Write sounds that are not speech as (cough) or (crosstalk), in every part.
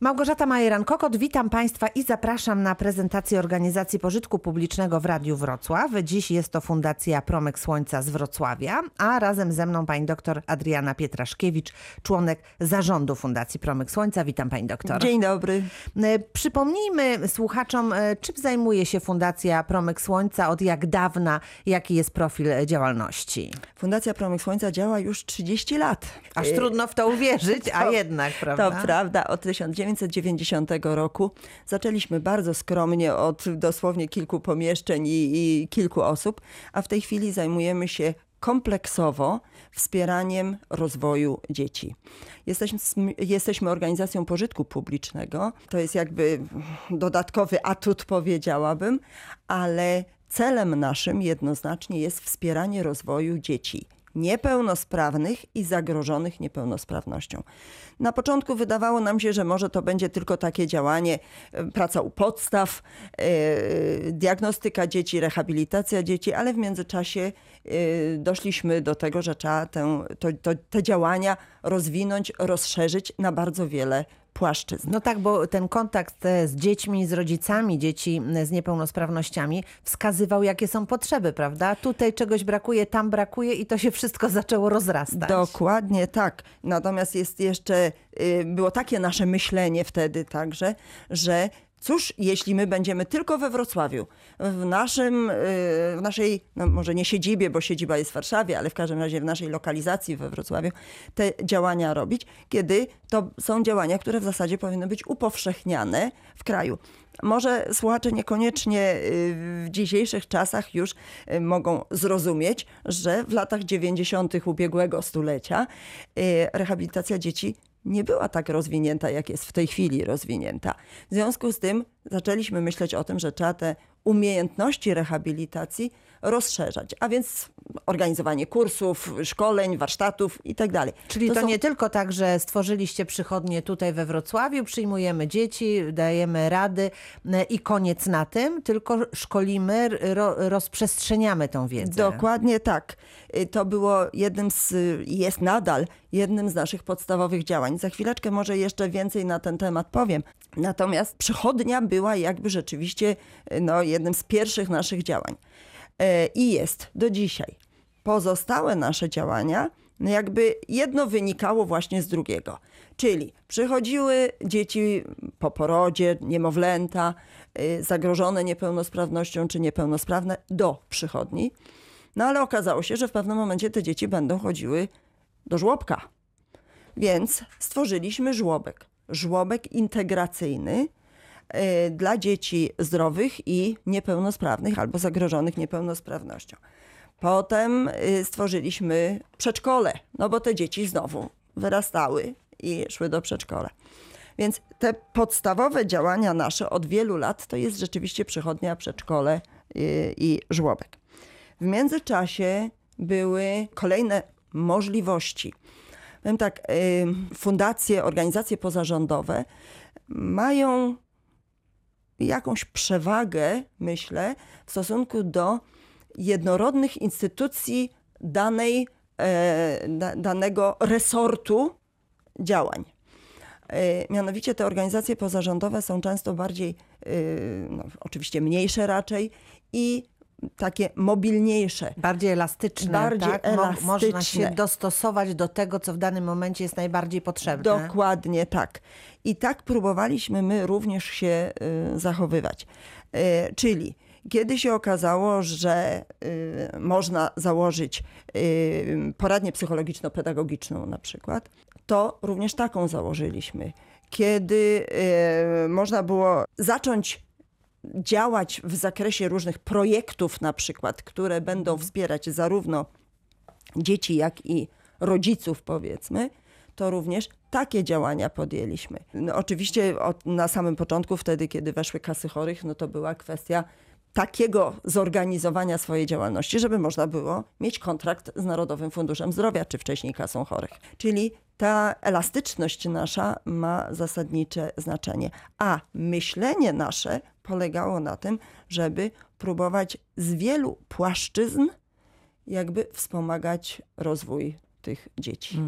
Małgorzata Majeran-Kokot, witam Państwa i zapraszam na prezentację Organizacji Pożytku Publicznego w Radiu Wrocław. Dziś jest to Fundacja Promyk Słońca z Wrocławia, a razem ze mną pani doktor Adriana Pietraszkiewicz, członek zarządu Fundacji Promyk Słońca. Witam pani doktor. Dzień dobry. E, Przypomnijmy słuchaczom, e, czym zajmuje się Fundacja Promyk Słońca, od jak dawna, jaki jest profil e, działalności. Fundacja Promyk Słońca działa już 30 lat. Aż Y, trudno w to uwierzyć, a to- jednak, prawda? To prawda, od 1990 roku. Zaczęliśmy bardzo skromnie od dosłownie kilku pomieszczeń i, i kilku osób, a w tej chwili zajmujemy się kompleksowo wspieraniem rozwoju dzieci. Jesteśmy, jesteśmy organizacją pożytku publicznego, to jest jakby dodatkowy atut powiedziałabym, ale celem naszym jednoznacznie jest wspieranie rozwoju dzieci niepełnosprawnych i zagrożonych niepełnosprawnością. Na początku wydawało nam się, że może to będzie tylko takie działanie, e, praca u podstaw, e, diagnostyka dzieci, rehabilitacja dzieci, ale w międzyczasie e, doszliśmy do tego, że trzeba tę, to, to, te działania rozwinąć, rozszerzyć na bardzo wiele płaszczyzn. No tak, bo ten kontakt e, z dziećmi, z rodzicami dzieci m, z niepełnosprawnościami wskazywał, jakie są potrzeby, prawda? Tutaj czegoś brakuje, tam brakuje i to się wszystko zaczęło rozrastać. Dokładnie tak. Natomiast jest jeszcze, y, było takie nasze myślenie wtedy także, że cóż, jeśli my będziemy tylko we Wrocławiu, w naszym, y, w naszej, no może nie siedzibie, bo siedziba jest w Warszawie, ale w każdym razie w naszej lokalizacji we Wrocławiu, te działania robić, kiedy to są działania, które w zasadzie powinny być upowszechniane w kraju. Może słuchacze niekoniecznie y, w dzisiejszych czasach już y, mogą zrozumieć, że w latach 90. ubiegłego stulecia rehabilitacja dzieci nie była tak rozwinięta, jak jest w tej chwili rozwinięta. W związku z tym zaczęliśmy myśleć o tym, że trzeba te umiejętności rehabilitacji rozszerzać, a więc organizowanie kursów, szkoleń, warsztatów itd. Czyli to, są- nie tylko tak, że stworzyliście przychodnie tutaj we Wrocławiu, przyjmujemy dzieci, dajemy rady m, i koniec na tym, tylko szkolimy, ro, rozprzestrzeniamy tą wiedzę. Dokładnie tak. Y, To było jednym z, jest nadal jednym z naszych podstawowych działań. Za chwileczkę może jeszcze więcej na ten temat powiem. Natomiast przychodnia była jakby rzeczywiście y, no, jednym z pierwszych naszych działań. E, I jest do dzisiaj. Pozostałe nasze działania no jakby jedno wynikało właśnie z drugiego. Czyli przychodziły dzieci po porodzie, niemowlęta, y, zagrożone niepełnosprawnością czy niepełnosprawne do przychodni. No ale okazało się, że w pewnym momencie te dzieci będą chodziły do żłobka. Więc stworzyliśmy żłobek. Żłobek integracyjny y, dla dzieci zdrowych i niepełnosprawnych albo zagrożonych niepełnosprawnością. Potem y, stworzyliśmy przedszkole, no bo te dzieci znowu wyrastały i szły do przedszkola. Więc te podstawowe działania nasze od wielu lat to jest rzeczywiście przychodnia, przedszkole y, i żłobek. W międzyczasie były kolejne możliwości. Powiem tak, y, fundacje, organizacje pozarządowe mają jakąś przewagę, myślę, w stosunku do jednorodnych instytucji danej, e, da, danego resortu działań. E, Mianowicie te organizacje pozarządowe są często bardziej, e, no, oczywiście mniejsze raczej i takie mobilniejsze. Bardziej elastyczne, Bardziej tak? Mo- Można się elastyczne. dostosować do tego, co w danym momencie jest najbardziej potrzebne. Dokładnie tak. I tak próbowaliśmy my również się y, zachowywać. Y, czyli kiedy się okazało, że y, można założyć poradnię psychologiczno-pedagogiczną na przykład, to również taką założyliśmy. Kiedy można było zacząć działać w zakresie różnych projektów na przykład, które będą wspierać zarówno dzieci, jak i rodziców, powiedzmy, to również takie działania podjęliśmy. No, oczywiście od, na samym początku, wtedy, kiedy weszły kasy chorych, no to była kwestia takiego zorganizowania swojej działalności, żeby można było mieć kontrakt z Narodowym Funduszem Zdrowia, czy wcześniej kasą chorych. Czyli ta elastyczność nasza ma zasadnicze znaczenie. A myślenie nasze polegało na tym, żeby próbować z wielu płaszczyzn jakby wspomagać rozwój tych dzieci.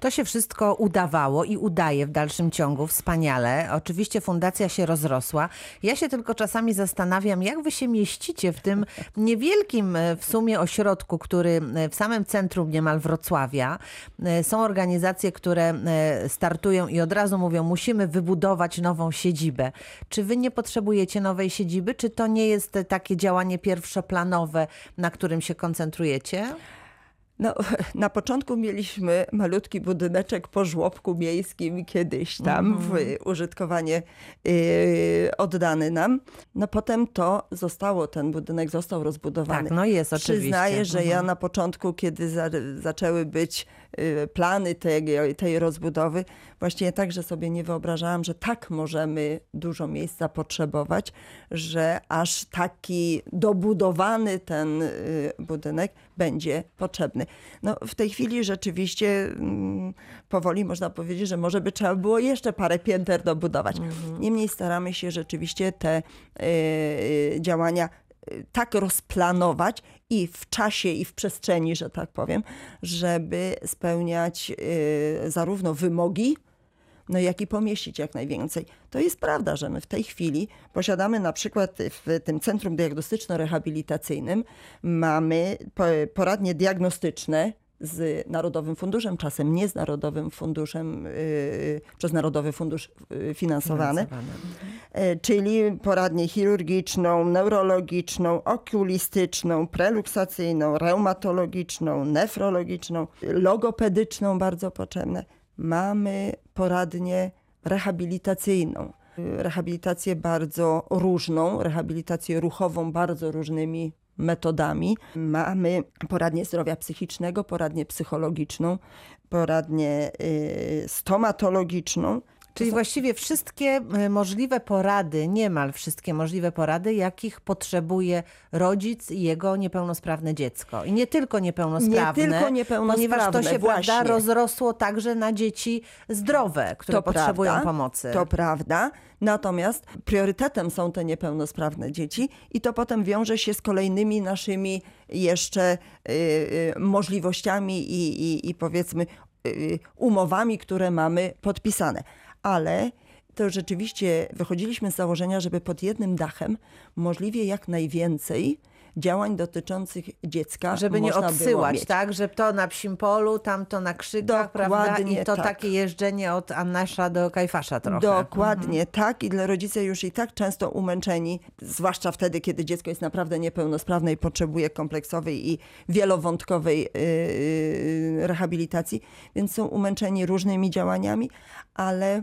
To się wszystko udawało i udaje w dalszym ciągu wspaniale. Oczywiście fundacja się rozrosła. Ja się tylko czasami zastanawiam, jak wy się mieścicie w tym niewielkim e, w sumie ośrodku, który e, w samym centrum niemal Wrocławia. E, Są organizacje, które startują i od razu mówią, musimy wybudować nową siedzibę. Czy wy nie potrzebujecie nowej siedziby? Czy to nie jest takie działanie pierwszoplanowe, na którym się koncentrujecie? No, (laughs) na początku mieliśmy malutki budyneczek po żłobku miejskim kiedyś tam w użytkowanie yy, oddany nam. No potem to zostało, ten budynek został rozbudowany. Tak, no jest oczywiście. Przyznaję, że ja Mhm. na początku, kiedy za, zaczęły być plany tej, tej rozbudowy, właściwie także sobie nie wyobrażałam, że tak możemy dużo miejsca potrzebować, że aż taki dobudowany ten y, budynek będzie potrzebny. No, w tej chwili rzeczywiście mm, powoli można powiedzieć, że może by trzeba było jeszcze parę pięter dobudować. Niemniej staramy się rzeczywiście te y, działania y, tak rozplanować i w czasie, i w przestrzeni, że tak powiem, żeby spełniać y, zarówno wymogi, no jak i pomieścić jak najwięcej. To jest prawda, że my w tej chwili posiadamy na przykład w tym Centrum Diagnostyczno-Rehabilitacyjnym mamy po- poradnie diagnostyczne z Narodowym Funduszem, czasem nie z Narodowym Funduszem, yy, przez Narodowy Fundusz yy, finansowane. E, czyli poradnię chirurgiczną, neurologiczną, okulistyczną, preluksacyjną, reumatologiczną, nefrologiczną, logopedyczną, bardzo potrzebne. Mamy poradnię rehabilitacyjną. Y, Rehabilitację bardzo różną, rehabilitację ruchową bardzo różnymi metodami. Mamy poradnię zdrowia psychicznego, poradnię psychologiczną, poradnię y, stomatologiczną. Czyli właściwie wszystkie e, możliwe porady, niemal wszystkie możliwe porady, jakich potrzebuje rodzic i jego niepełnosprawne dziecko. I nie tylko niepełnosprawne, Nie tylko niepełnosprawne, ponieważ to się prawda, właśnie. rozrosło także na dzieci zdrowe, które potrzebują prawda, pomocy. To prawda. Natomiast priorytetem są te niepełnosprawne dzieci i to potem wiąże się z kolejnymi naszymi jeszcze y, y, możliwościami i, i, i powiedzmy y, umowami, które mamy podpisane. Ale to rzeczywiście wychodziliśmy z założenia, żeby pod jednym dachem możliwie jak najwięcej działań dotyczących dziecka Żeby nie odsyłać, tak? Że to na psim polu, tamto na krzykach, prawda? I to tak. takie jeżdżenie od Annasza do Kajfasza trochę. Dokładnie tak i dla rodzice już i tak często umęczeni, zwłaszcza wtedy, kiedy dziecko jest naprawdę niepełnosprawne i potrzebuje kompleksowej i wielowątkowej yy, yy, rehabilitacji, więc są umęczeni różnymi działaniami, ale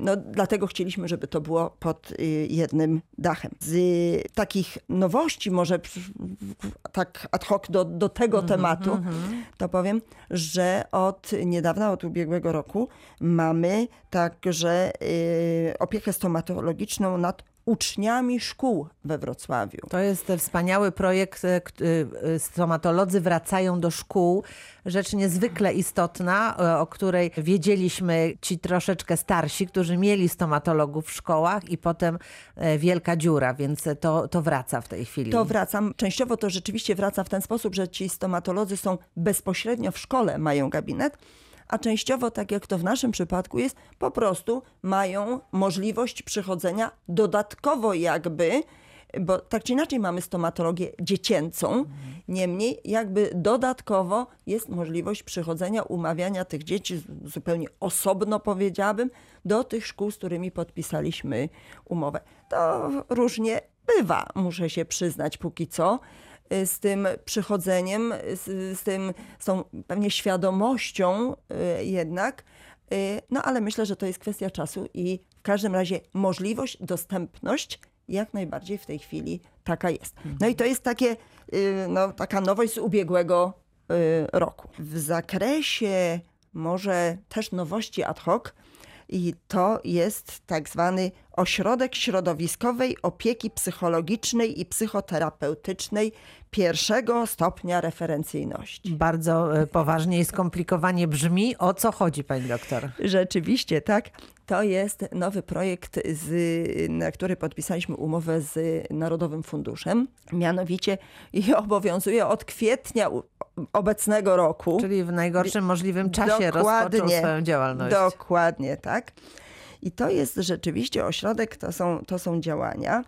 no, dlatego chcieliśmy, żeby to było pod y, jednym dachem. Z y, takich nowości, może tak ad hoc do, do tego tematu, to powiem, że od niedawna, od ubiegłego roku mamy także y, opiekę stomatologiczną nad uczniami szkół we Wrocławiu. To jest e, wspaniały projekt. e, y, y, Stomatolodzy wracają do szkół. Rzecz niezwykle istotna, e, o której wiedzieliśmy ci troszeczkę starsi, którzy mieli stomatologów w szkołach i potem e, wielka dziura, więc to, to wraca w tej chwili. To wracam. Częściowo to rzeczywiście wraca w ten sposób, że ci stomatolodzy są bezpośrednio w szkole, mają gabinet, a częściowo, tak jak to w naszym przypadku jest, po prostu mają możliwość przychodzenia dodatkowo jakby, bo tak czy inaczej mamy stomatologię dziecięcą, niemniej jakby dodatkowo jest możliwość przychodzenia, umawiania tych dzieci zupełnie osobno powiedziałabym, do tych szkół, z którymi podpisaliśmy umowę. To różnie bywa, muszę się przyznać póki co z tym przychodzeniem, z, z tym, z tą pewnie świadomością y, jednak. Y, No ale myślę, że to jest kwestia czasu i w każdym razie możliwość, dostępność jak najbardziej w tej chwili taka jest. No i to jest takie, y, no, taka nowość z ubiegłego y, roku. W zakresie może też nowości ad hoc i to jest tak zwany Ośrodek Środowiskowej Opieki Psychologicznej i Psychoterapeutycznej pierwszego stopnia referencyjności. Bardzo e, poważnie i skomplikowanie brzmi. O co chodzi, pani doktor? Rzeczywiście, tak. To jest nowy projekt, z, na który podpisaliśmy umowę z Narodowym Funduszem. Mianowicie i obowiązuje od kwietnia obecnego roku. Czyli w najgorszym możliwym czasie rozpoczął swoją działalność. Dokładnie, tak. I to jest rzeczywiście ośrodek, to są, to są działania,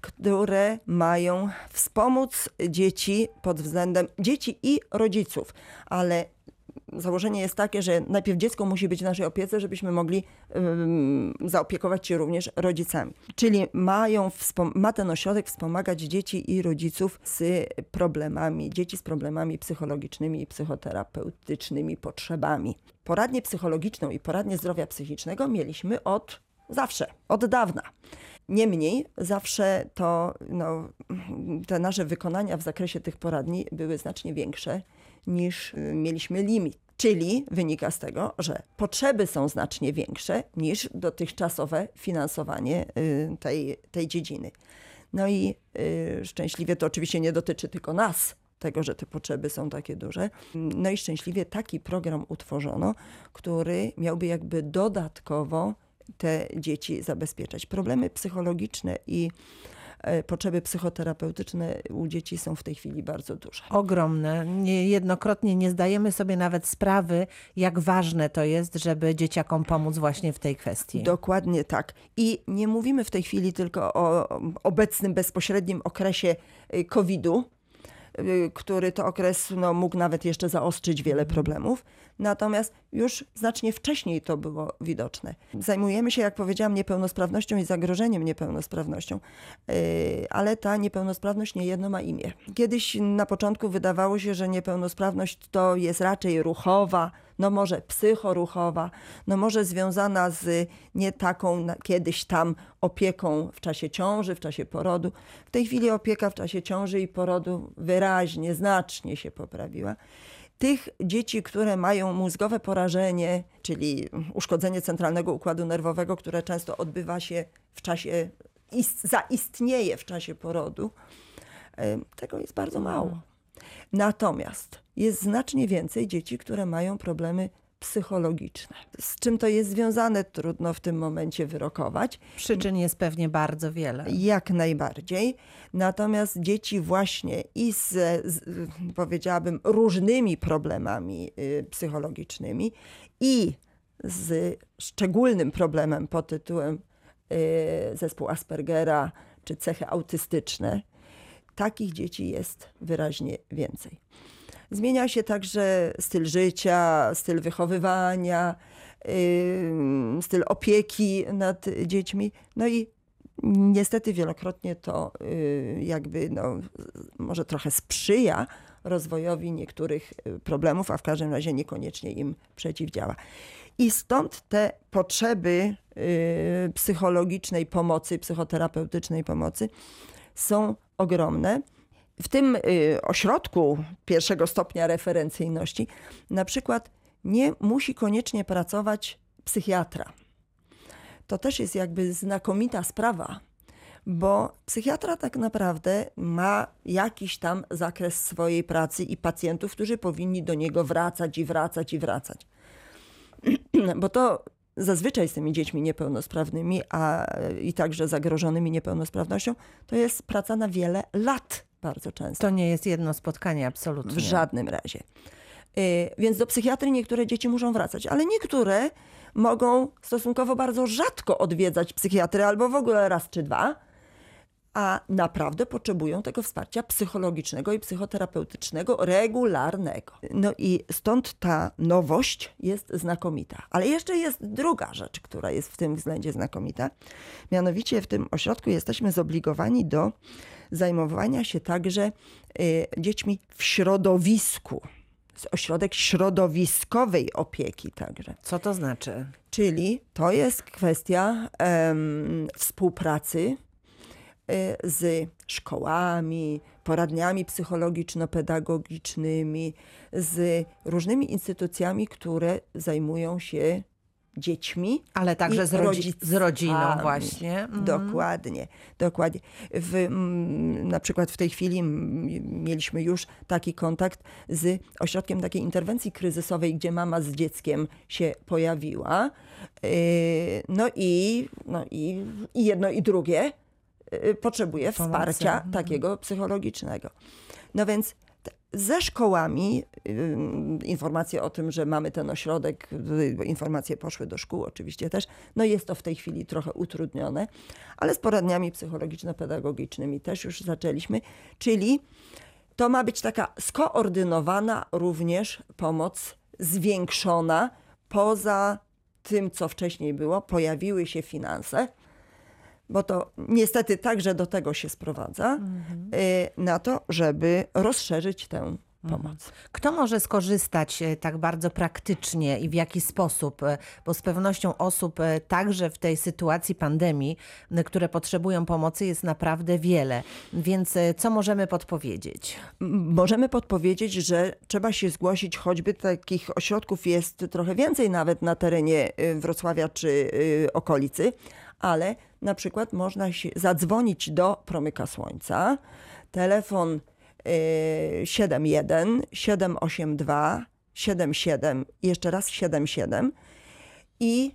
które mają wspomóc dzieci pod względem dzieci i rodziców, ale założenie jest takie, że najpierw dziecko musi być w naszej opiece, żebyśmy mogli zaopiekować się również rodzicami. Czyli mają, ma ten ośrodek wspomagać dzieci i rodziców z problemami, dzieci z problemami psychologicznymi i psychoterapeutycznymi potrzebami. Poradnię psychologiczną i poradnię zdrowia psychicznego mieliśmy od zawsze, od dawna. Niemniej zawsze to no, te nasze wykonania w zakresie tych poradni były znacznie większe niż y, mieliśmy limit. Czyli wynika z tego, że potrzeby są znacznie większe niż dotychczasowe finansowanie y, tej, tej dziedziny. No i y, szczęśliwie to oczywiście nie dotyczy tylko nas, tego, że te potrzeby są takie duże. No i szczęśliwie taki program utworzono, który miałby jakby dodatkowo te dzieci zabezpieczać. Problemy psychologiczne i potrzeby psychoterapeutyczne u dzieci są w tej chwili bardzo duże. Ogromne. Niejednokrotnie nie zdajemy sobie nawet sprawy, jak ważne to jest, żeby dzieciakom pomóc właśnie w tej kwestii. Dokładnie tak. I nie mówimy w tej chwili tylko o obecnym bezpośrednim okresie y, COVID-u, który to okres no, mógł nawet jeszcze zaostrzyć wiele problemów. Natomiast już znacznie wcześniej to było widoczne. Zajmujemy się, jak powiedziałam, niepełnosprawnością i zagrożeniem niepełnosprawnością, yy, ale ta niepełnosprawność nie jedno ma imię. Kiedyś na początku wydawało się, że niepełnosprawność to jest raczej ruchowa, no może psychoruchowa, no może związana z nie taką kiedyś tam opieką w czasie ciąży, w czasie porodu. W tej chwili opieka w czasie ciąży i porodu wyraźnie, znacznie się poprawiła. Tych dzieci, które mają mózgowe porażenie, czyli uszkodzenie centralnego układu nerwowego, które często odbywa się w czasie, ist, zaistnieje w czasie porodu, tego jest bardzo mało. Natomiast jest znacznie więcej dzieci, które mają problemy psychologiczne. Z czym to jest związane, trudno w tym momencie wyrokować. Przyczyn jest pewnie bardzo wiele. Jak najbardziej. Natomiast dzieci właśnie i z, z powiedziałabym, różnymi problemami y, psychologicznymi i z szczególnym problemem pod tytułem y, zespół Aspergera czy cechy autystyczne, takich dzieci jest wyraźnie więcej. Zmienia się także styl życia, styl wychowywania, styl opieki nad dziećmi. No i niestety wielokrotnie to y, jakby no, może trochę sprzyja rozwojowi niektórych y, problemów, a w każdym razie niekoniecznie im przeciwdziała. I stąd te potrzeby y, psychologicznej pomocy, psychoterapeutycznej pomocy są ogromne. W tym y, ośrodku pierwszego stopnia referencyjności na przykład nie musi koniecznie pracować psychiatra. To też jest jakby znakomita sprawa, bo psychiatra tak naprawdę ma jakiś tam zakres swojej pracy i pacjentów, którzy powinni do niego wracać i wracać i wracać. (clears throat) Bo to zazwyczaj z tymi dziećmi niepełnosprawnymi, a i także zagrożonymi niepełnosprawnością, to jest praca na wiele lat bardzo często. To nie jest jedno spotkanie, absolutnie. W żadnym razie. Y, Więc do psychiatry niektóre dzieci muszą wracać, ale niektóre mogą stosunkowo bardzo rzadko odwiedzać psychiatry albo w ogóle raz czy dwa, a naprawdę potrzebują tego wsparcia psychologicznego i psychoterapeutycznego regularnego. No i stąd ta nowość jest znakomita. Ale jeszcze jest druga rzecz, która jest w tym względzie znakomita. Mianowicie w tym ośrodku jesteśmy zobligowani do zajmowania się także y, dziećmi w środowisku. Jest ośrodek środowiskowej opieki także. Co to znaczy? Czyli to jest kwestia em, współpracy z szkołami, poradniami psychologiczno-pedagogicznymi, z różnymi instytucjami, które zajmują się dziećmi. Ale także z, rodzi- z rodziną właśnie. Mhm. Dokładnie, dokładnie. W, na przykład w tej chwili mieliśmy już taki kontakt z ośrodkiem takiej interwencji kryzysowej, gdzie mama z dzieckiem się pojawiła. Yy, No i, no i, i jedno i drugie potrzebuje Pomocy. wsparcia Mhm. takiego psychologicznego. No więc ze szkołami informacje o tym, że mamy ten ośrodek, y, informacje poszły do szkół oczywiście też, no jest to w tej chwili trochę utrudnione, ale z poradniami psychologiczno-pedagogicznymi też już zaczęliśmy, czyli to ma być taka skoordynowana również pomoc zwiększona poza tym, co wcześniej było, pojawiły się finanse, bo to niestety także do tego się sprowadza, y, na to, żeby rozszerzyć tę pomoc. Kto może skorzystać e, tak bardzo praktycznie i w jaki sposób? E, Bo z pewnością osób także w tej sytuacji pandemii, które potrzebują pomocy, jest naprawdę wiele. Więc co możemy podpowiedzieć? Możemy podpowiedzieć, że trzeba się zgłosić, choćby takich ośrodków jest trochę więcej nawet na terenie y, Wrocławia czy y, okolicy, ale na przykład można się zadzwonić do Promyka Słońca. Telefon y, 71 782 77, jeszcze raz 77 i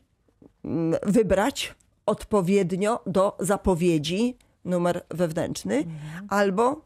mm, wybrać odpowiednio do zapowiedzi numer wewnętrzny albo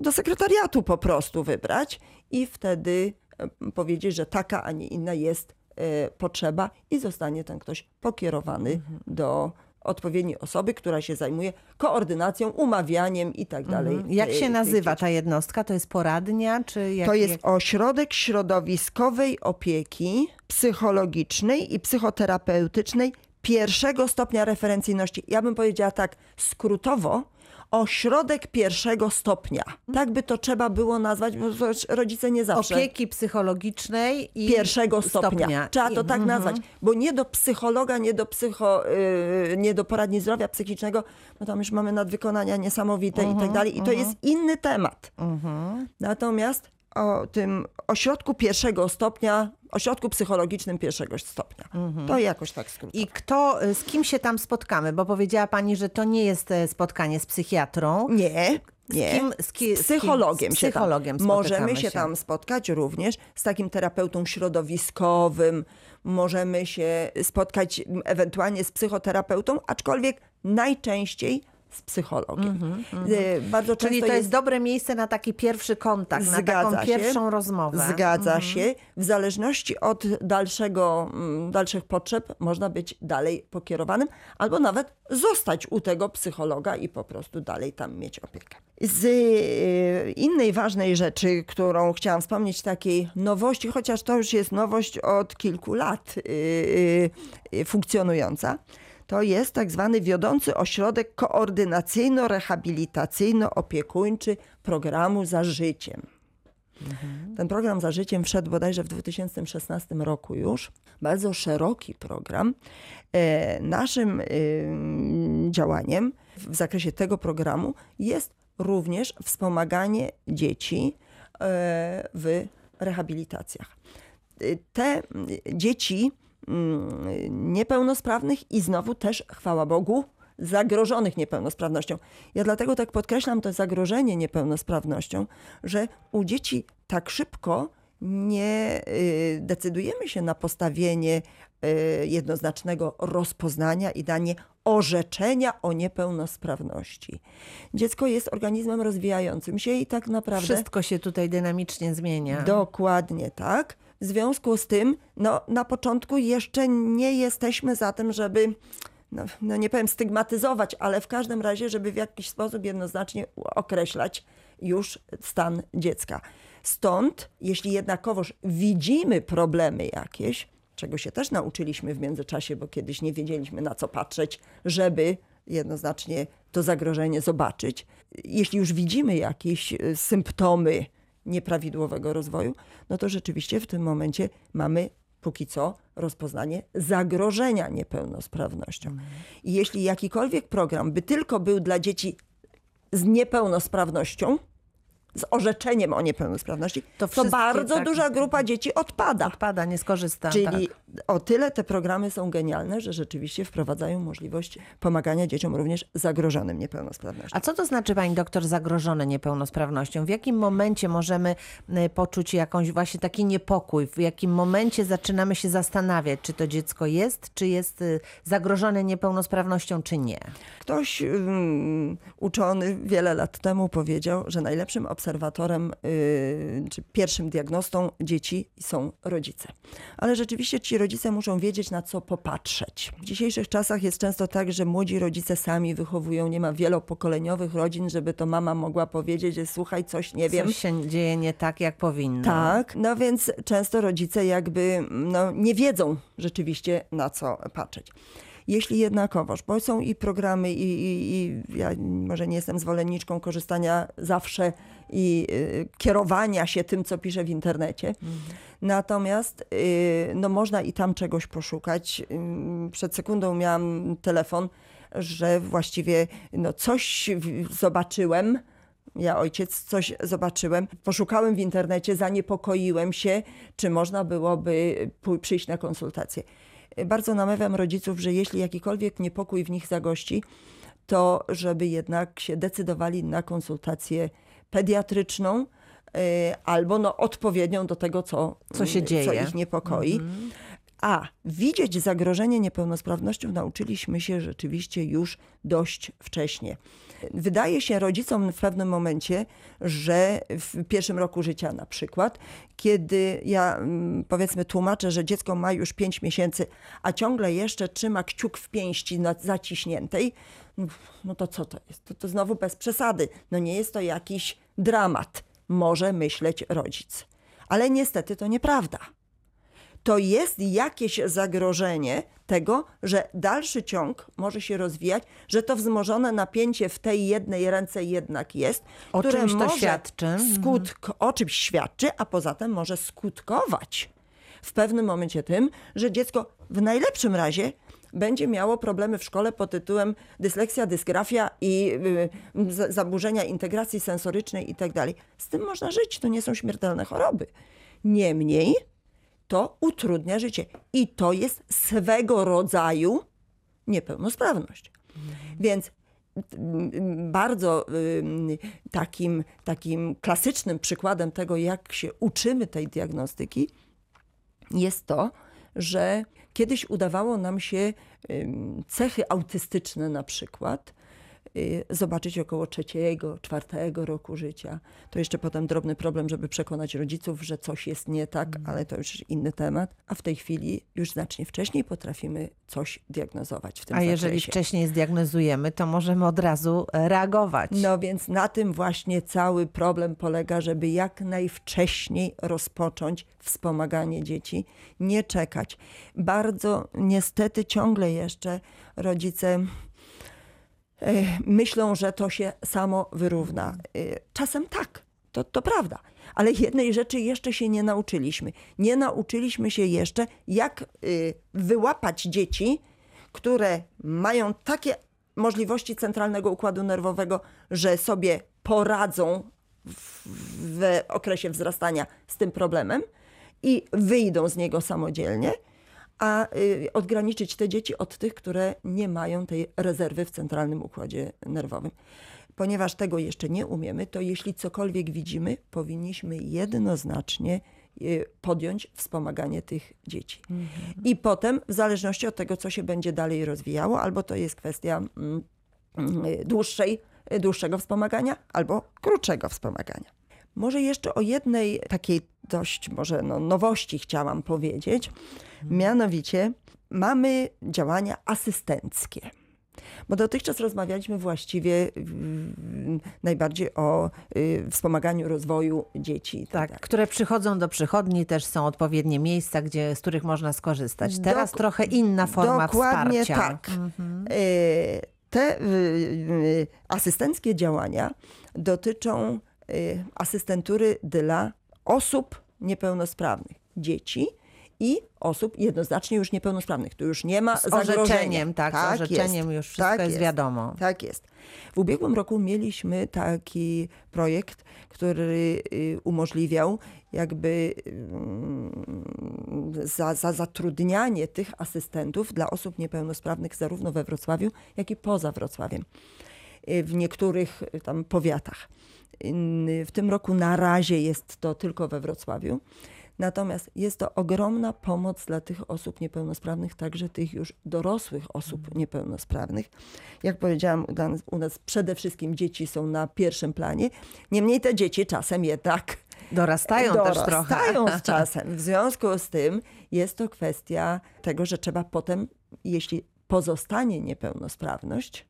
do sekretariatu po prostu wybrać i wtedy e, powiedzieć, że taka, a nie inna jest e, potrzeba i zostanie ten ktoś pokierowany do odpowiedniej osoby, która się zajmuje koordynacją, umawianiem i tak dalej. Jak e, się nazywa ta jednostka? To jest poradnia, czy jak, To jest jak... ośrodek środowiskowej opieki psychologicznej i psychoterapeutycznej pierwszego stopnia referencyjności. Ja bym powiedziała tak skrótowo, ośrodek pierwszego stopnia. Tak by to trzeba było nazwać, bo rodzice nie zawsze. opieki psychologicznej i Pierwszego stopnia. Trzeba to tak mhm. nazwać, bo nie do psychologa, nie do psycho, yy, nie do poradni zdrowia psychicznego, bo tam już mamy nadwykonania niesamowite i tak dalej. I to jest inny temat. Natomiast o tym ośrodku pierwszego stopnia, ośrodku psychologicznym pierwszego stopnia. To jakoś tak skrótowo. I kto, e, z kim się tam spotkamy? Bo powiedziała pani, że to nie jest e, spotkanie z psychiatrą. Nie, nie. kim- z ki- z z psychologiem, kim? Z się psychologiem tam. Możemy się się. tam spotkać również z takim terapeutą środowiskowym. Możemy się spotkać ewentualnie z psychoterapeutą, aczkolwiek najczęściej z psychologiem. Y, Bardzo Czyli często to jest dobre miejsce na taki pierwszy kontakt, na taką się. pierwszą rozmowę. Zgadza się. W zależności od dalszego, mm, dalszych potrzeb można być dalej pokierowanym, albo nawet zostać u tego psychologa i po prostu dalej tam mieć opiekę. Z y, innej ważnej rzeczy, którą chciałam wspomnieć, takiej nowości, chociaż to już jest nowość od kilku lat y, funkcjonująca, to jest tak zwany wiodący ośrodek koordynacyjno-rehabilitacyjno-opiekuńczy programu za życiem. Ten program za życiem wszedł bodajże w 2016 roku już. Bardzo szeroki program. E, Naszym działaniem w zakresie tego programu jest również wspomaganie dzieci e, w rehabilitacjach. E, Te mm, dzieci niepełnosprawnych i znowu też, chwała Bogu, zagrożonych niepełnosprawnością. Ja dlatego tak podkreślam to zagrożenie niepełnosprawnością, że u dzieci tak szybko nie y, decydujemy się na postawienie y, jednoznacznego rozpoznania i danie orzeczenia o niepełnosprawności. Dziecko jest organizmem rozwijającym się i tak naprawdę Wszystko się tutaj dynamicznie zmienia. Dokładnie tak. W związku z tym, no, na początku jeszcze nie jesteśmy za tym, żeby, no, no nie powiem stygmatyzować, ale w każdym razie, żeby w jakiś sposób jednoznacznie określać już stan dziecka. Stąd, jeśli jednakowoż widzimy problemy jakieś, czego się też nauczyliśmy w międzyczasie, bo kiedyś nie wiedzieliśmy na co patrzeć, żeby jednoznacznie to zagrożenie zobaczyć. Jeśli już widzimy jakieś y, symptomy nieprawidłowego rozwoju, no to rzeczywiście w tym momencie mamy póki co rozpoznanie zagrożenia niepełnosprawnością. I jeśli jakikolwiek program by tylko był dla dzieci z niepełnosprawnością, z orzeczeniem o niepełnosprawności, To to, bardzo tak- duża grupa dzieci odpada. Odpada, nie skorzysta. Czyli tak. O tyle te programy są genialne, że rzeczywiście wprowadzają możliwość pomagania dzieciom również zagrożonym niepełnosprawnością. A co to znaczy, pani doktor, zagrożone niepełnosprawnością? W jakim momencie możemy y, poczuć jakąś właśnie taki niepokój? W jakim momencie zaczynamy się zastanawiać, czy to dziecko jest, czy jest y, zagrożone niepełnosprawnością, czy nie? Ktoś um, uczony wiele lat temu powiedział, że najlepszym obserwatorem y, czy pierwszym diagnostą dzieci są rodzice. Ale rzeczywiście ci rodzice muszą wiedzieć, na co popatrzeć. W dzisiejszych czasach jest często tak, że młodzi rodzice sami wychowują, nie ma wielopokoleniowych rodzin, żeby to mama mogła powiedzieć, że słuchaj, coś nie wiem. Coś się dzieje nie tak, jak powinno. Tak, no więc często rodzice jakby no, nie wiedzą rzeczywiście na co patrzeć. Jeśli jednakowoż, bo są i programy, i, i, i ja może nie jestem zwolenniczką korzystania zawsze i y, kierowania się tym, co piszę w internecie. Mhm. Natomiast y, no, można i tam czegoś poszukać. Y, przed sekundą miałam telefon, że właściwie no, coś zobaczyłem. Ja, ojciec, coś zobaczyłem. Poszukałem w internecie, zaniepokoiłem się, czy można byłoby przyjść na konsultację bardzo namawiam rodziców, że jeśli jakikolwiek niepokój w nich zagości, to żeby jednak się decydowali na konsultację pediatryczną y, albo no, odpowiednią do tego, co, co się dzieje, co ich niepokoi. Mhm. A widzieć zagrożenie niepełnosprawnością nauczyliśmy się rzeczywiście już dość wcześnie. Wydaje się rodzicom w pewnym momencie, że w pierwszim roku życia na przykład, kiedy ja mm, powiedzmy tłumaczę, że dziecko ma już 5 miesięcy, a ciągle jeszcze trzyma kciuk w pięści zaciśniętej, no to co to jest? To, to znowu bez przesady. No nie jest to jakiś dramat, może myśleć rodzic. Ale niestety to nieprawda to jest jakieś zagrożenie tego, że dalszy ciąg może się rozwijać, że to wzmożone napięcie w tej jednej ręce jednak jest, o które czymś może świadczy. Skutk, o czymś świadczy, a poza tym może skutkować w pewnym momencie tym, że dziecko w najlepszym razie będzie miało problemy w szkole pod tytułem dysleksja, dysgrafia i y, zaburzenia integracji sensorycznej itd. Tak Z tym można żyć, to nie są śmiertelne choroby. Niemniej to utrudnia życie. I to jest swego rodzaju niepełnosprawność. Więc bardzo takim, takim klasycznym przykładem tego, jak się uczymy tej diagnostyki, jest to, że kiedyś udawało nam się cechy autystyczne na przykład zobaczyć około trzeciego, czwartego roku życia. To jeszcze potem drobny problem, żeby przekonać rodziców, że coś jest nie tak, mhm. ale to już inny temat. A w tej chwili już znacznie wcześniej potrafimy coś diagnozować w tym A zakresie. jeżeli wcześniej zdiagnozujemy, to możemy od razu e, reagować. No więc na tym właśnie cały problem polega, żeby jak najwcześniej rozpocząć wspomaganie dzieci, nie czekać. Bardzo niestety ciągle jeszcze rodzice myślą, że to się samo wyrówna. E, czasem tak, to, to prawda. Ale jednej rzeczy jeszcze się nie nauczyliśmy. Nie nauczyliśmy się jeszcze, jak e, wyłapać dzieci, które mają takie możliwości centralnego układu nerwowego, że sobie poradzą w, w okresie wzrastania z tym problemem i wyjdą z niego samodzielnie a y, odgraniczyć te dzieci od tych, które nie mają tej rezerwy w centralnym układzie nerwowym. Ponieważ tego jeszcze nie umiemy, to jeśli cokolwiek widzimy, powinniśmy jednoznacznie y, podjąć wspomaganie tych dzieci. Mhm. I potem, w zależności od tego, co się będzie dalej rozwijało, albo to jest kwestia mm, mm, dłuższej, dłuższego wspomagania, albo krótszego wspomagania. Może jeszcze o jednej takiej dość może no, nowości chciałam powiedzieć. Mianowicie mamy działania asystenckie. Bo dotychczas rozmawialiśmy właściwie najbardziej o y, wspomaganiu rozwoju dzieci. Tak, tak, które przychodzą do przychodni, też są odpowiednie miejsca, gdzie, z których można skorzystać. Teraz Dok trochę inna forma dokładnie wsparcia. tak. Mhm. Y, te y, asystenckie działania dotyczą asystentury dla osób niepełnosprawnych, dzieci i osób jednoznacznie już niepełnosprawnych. Tu już nie ma Z orzeczeniem, tak, z orzeczeniem już wszystko jest wiadomo. Tak jest. W ubiegłym roku mieliśmy taki projekt, który y, umożliwiał jakby mm, za, za zatrudnianie tych asystentów dla osób niepełnosprawnych zarówno we Wrocławiu, jak i poza Wrocławiem y, w niektórych y, tam powiatach. W tym roku na razie jest to tylko we Wrocławiu. Natomiast jest to ogromna pomoc dla tych osób niepełnosprawnych, także tych już dorosłych osób niepełnosprawnych. Jak powiedziałam, u nas, u nas przede wszystkim dzieci są na pierwszym planie. Niemniej te dzieci czasem jednak Dorastają, też trochę. dorastają z (laughs) czasem. W związku z tym jest to kwestia tego, że trzeba potem, jeśli pozostanie niepełnosprawność,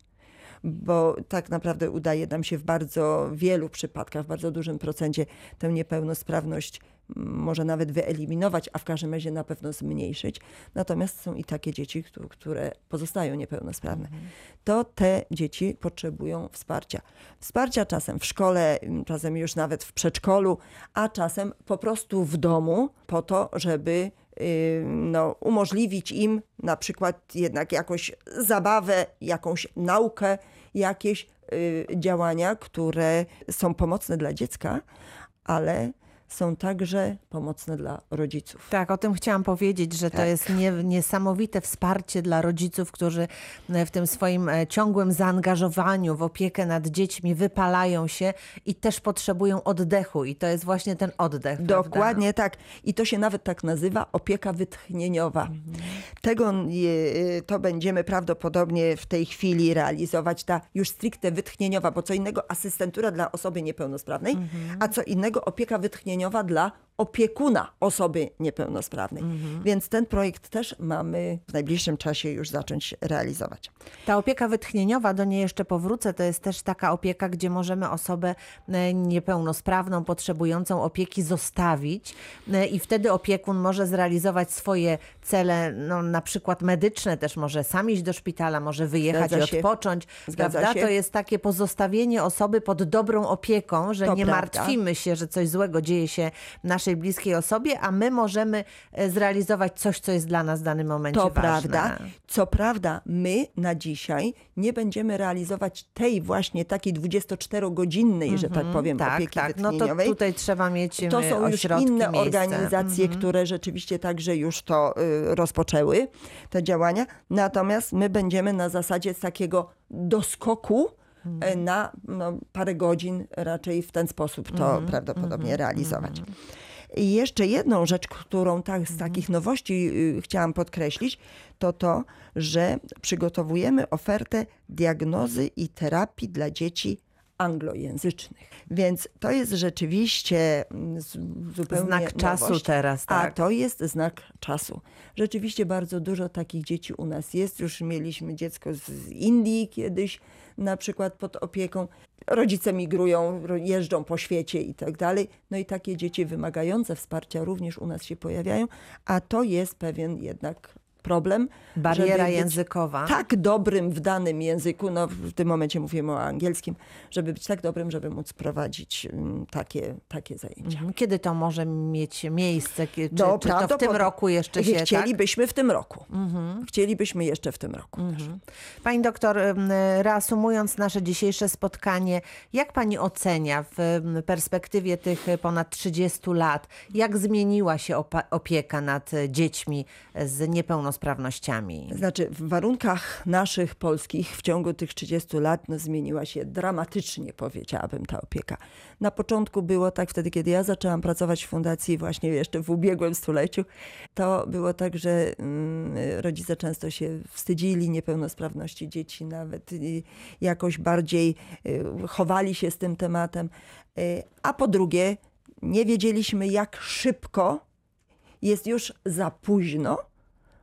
bo tak naprawdę udaje nam się w bardzo wielu przypadkach, w bardzo dużym procencie tę niepełnosprawność mm, może nawet wyeliminować, a w każdym razie na pewno zmniejszyć. Natomiast są i takie dzieci, któ- które pozostają niepełnosprawne. To te dzieci potrzebują wsparcia. Wsparcia czasem w szkole, mm, czasem już nawet w przedszkolu, a czasem po prostu w domu, po to, żeby no, umożliwić im na przykład jednak jakąś zabawę, jakąś naukę, jakieś y, działania, które są pomocne dla dziecka, ale są także pomocne dla rodziców. Tak, o tym chciałam powiedzieć, że to Tak. jest nie, niesamowite wsparcie dla rodziców, którzy e, w tym swoim e, ciągłym zaangażowaniu w opiekę nad dziećmi wypalają się i też potrzebują oddechu. I to jest właśnie ten oddech. prawda? Dokładnie tak. I to się nawet tak nazywa opieka wytchnieniowa. Tego je- to będziemy prawdopodobnie w tej chwili realizować, ta już stricte wytchnieniowa, bo co innego asystentura dla osoby niepełnosprawnej, a co innego opieka wytchnieniowa dla opiekuna osoby niepełnosprawnej. Więc ten projekt też mamy w najbliższym czasie już zacząć realizować. Ta opieka wytchnieniowa, do niej jeszcze powrócę, to jest też taka opieka, gdzie możemy osobę e, niepełnosprawną, potrzebującą opieki zostawić e, i wtedy opiekun może zrealizować swoje cele, no, na przykład medyczne, też może sam iść do szpitala, może wyjechać Zgadza i się. odpocząć. Zgadza prawda? się. To jest takie pozostawienie osoby pod dobrą opieką, że To nie prawda. martwimy się, że coś złego dzieje się naszej bliskiej osobie, a my możemy e, zrealizować coś, co jest dla nas w danym momencie To ważne. prawda. Co prawda, my na dzisiaj nie będziemy realizować tej właśnie takiej 24-godzinnej, że tak powiem, Tak, opieki tak. No to tutaj trzeba mieć To e, są już inne miejsce. organizacje, które rzeczywiście także już to y, rozpoczęły, te działania. Natomiast my będziemy na zasadzie takiego doskoku e, na no, parę godzin raczej w ten sposób to prawdopodobnie realizować. I jeszcze jedną rzecz, którą tak, z takich nowości y, chciałam podkreślić, to to, że przygotowujemy ofertę diagnozy i terapii dla dzieci anglojęzycznych. Więc to jest rzeczywiście mm, zupełnie Znak czasu nowość. teraz, A tak. to jest znak czasu. Rzeczywiście bardzo dużo takich dzieci u nas jest. Już mieliśmy dziecko z Indii kiedyś, na przykład pod opieką. Rodzice migrują, jeżdżą po świecie i tak dalej. No i takie dzieci wymagające wsparcia również u nas się pojawiają, a to jest pewien jednak problem. Bariera językowa. Tak dobrym w danym języku, no w tym momencie mówimy o angielskim, żeby być tak dobrym, żeby móc prowadzić mm, takie, takie zajęcia. Mhm. Kiedy to może mieć miejsce? Czy, No, czy to w tym roku jeszcze się tak? Chcielibyśmy w tym roku. Chcielibyśmy jeszcze w tym roku. też. Pani doktor, reasumując nasze dzisiejsze spotkanie, jak pani ocenia w perspektywie tych ponad 30 lat, jak zmieniła się opieka nad e, dziećmi z niepełnosprawnościami? Znaczy, w warunkach naszych polskich w ciągu tych 30 lat no, zmieniła się dramatycznie, powiedziałabym, ta opieka. Na początku było tak, wtedy kiedy ja zaczęłam pracować w fundacji, właśnie jeszcze w ubiegłym stuleciu, to było tak, że mm, rodzice często się wstydzili niepełnosprawności dzieci, nawet jakoś bardziej y, chowali się z tym tematem. Y, a po drugie, nie wiedzieliśmy, jak szybko jest już za późno,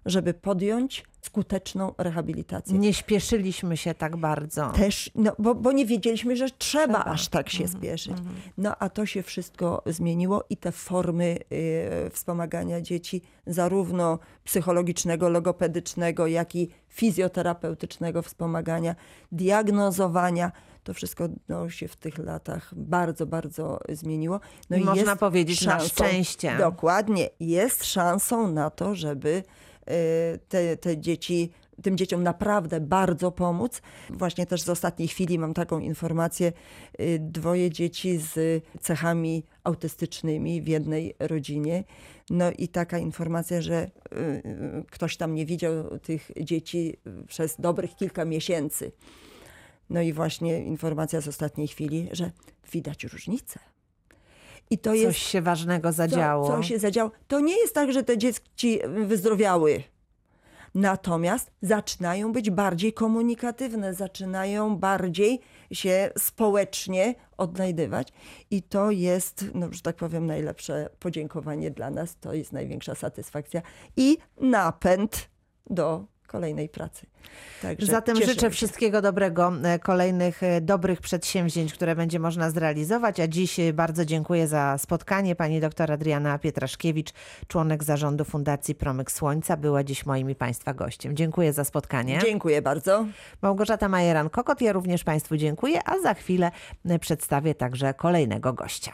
żeby podjąć skuteczną rehabilitację. Nie śpieszyliśmy się tak bardzo. Też, no, bo, bo nie wiedzieliśmy, że trzeba, Trzeba. aż tak się spieszyć. No a to się wszystko zmieniło i te formy y, wspomagania dzieci, zarówno psychologicznego, logopedycznego, jak i fizjoterapeutycznego wspomagania, diagnozowania, to wszystko no, się w tych latach bardzo, bardzo zmieniło. No I można jest powiedzieć na szczęście. Dokładnie. Jest szansą na to, żeby te, te dzieci, tym dzieciom naprawdę bardzo pomóc. Właśnie też z ostatniej chwili mam taką informację. y, Dwoje dzieci z cechami autystycznymi w jednej rodzinie. No i taka informacja, że y, y, ktoś tam nie widział tych dzieci przez dobrych kilka miesięcy. No i właśnie informacja z ostatniej chwili, że widać różnicę. I to jest Coś się ważnego zadziało. co, co się zadziało. To nie jest tak, że te dzieci wyzdrowiały. Natomiast zaczynają być bardziej komunikatywne, zaczynają bardziej się społecznie odnajdywać. I to jest, no, że tak powiem, najlepsze podziękowanie dla nas. To jest największa satysfakcja i napęd do kolejnej pracy. Także Zatem życzę się. wszystkiego dobrego, e, kolejnych e, dobrych przedsięwzięć, które będzie można zrealizować. A dziś e, bardzo dziękuję za spotkanie. Pani doktor Adriana Pietraszkiewicz, członek zarządu Fundacji Promyk Słońca, była dziś moim i Państwa gościem. Dziękuję za spotkanie. Dziękuję bardzo. Małgorzata Majeran-Kokot, ja również Państwu dziękuję, a za chwilę przedstawię także kolejnego gościa.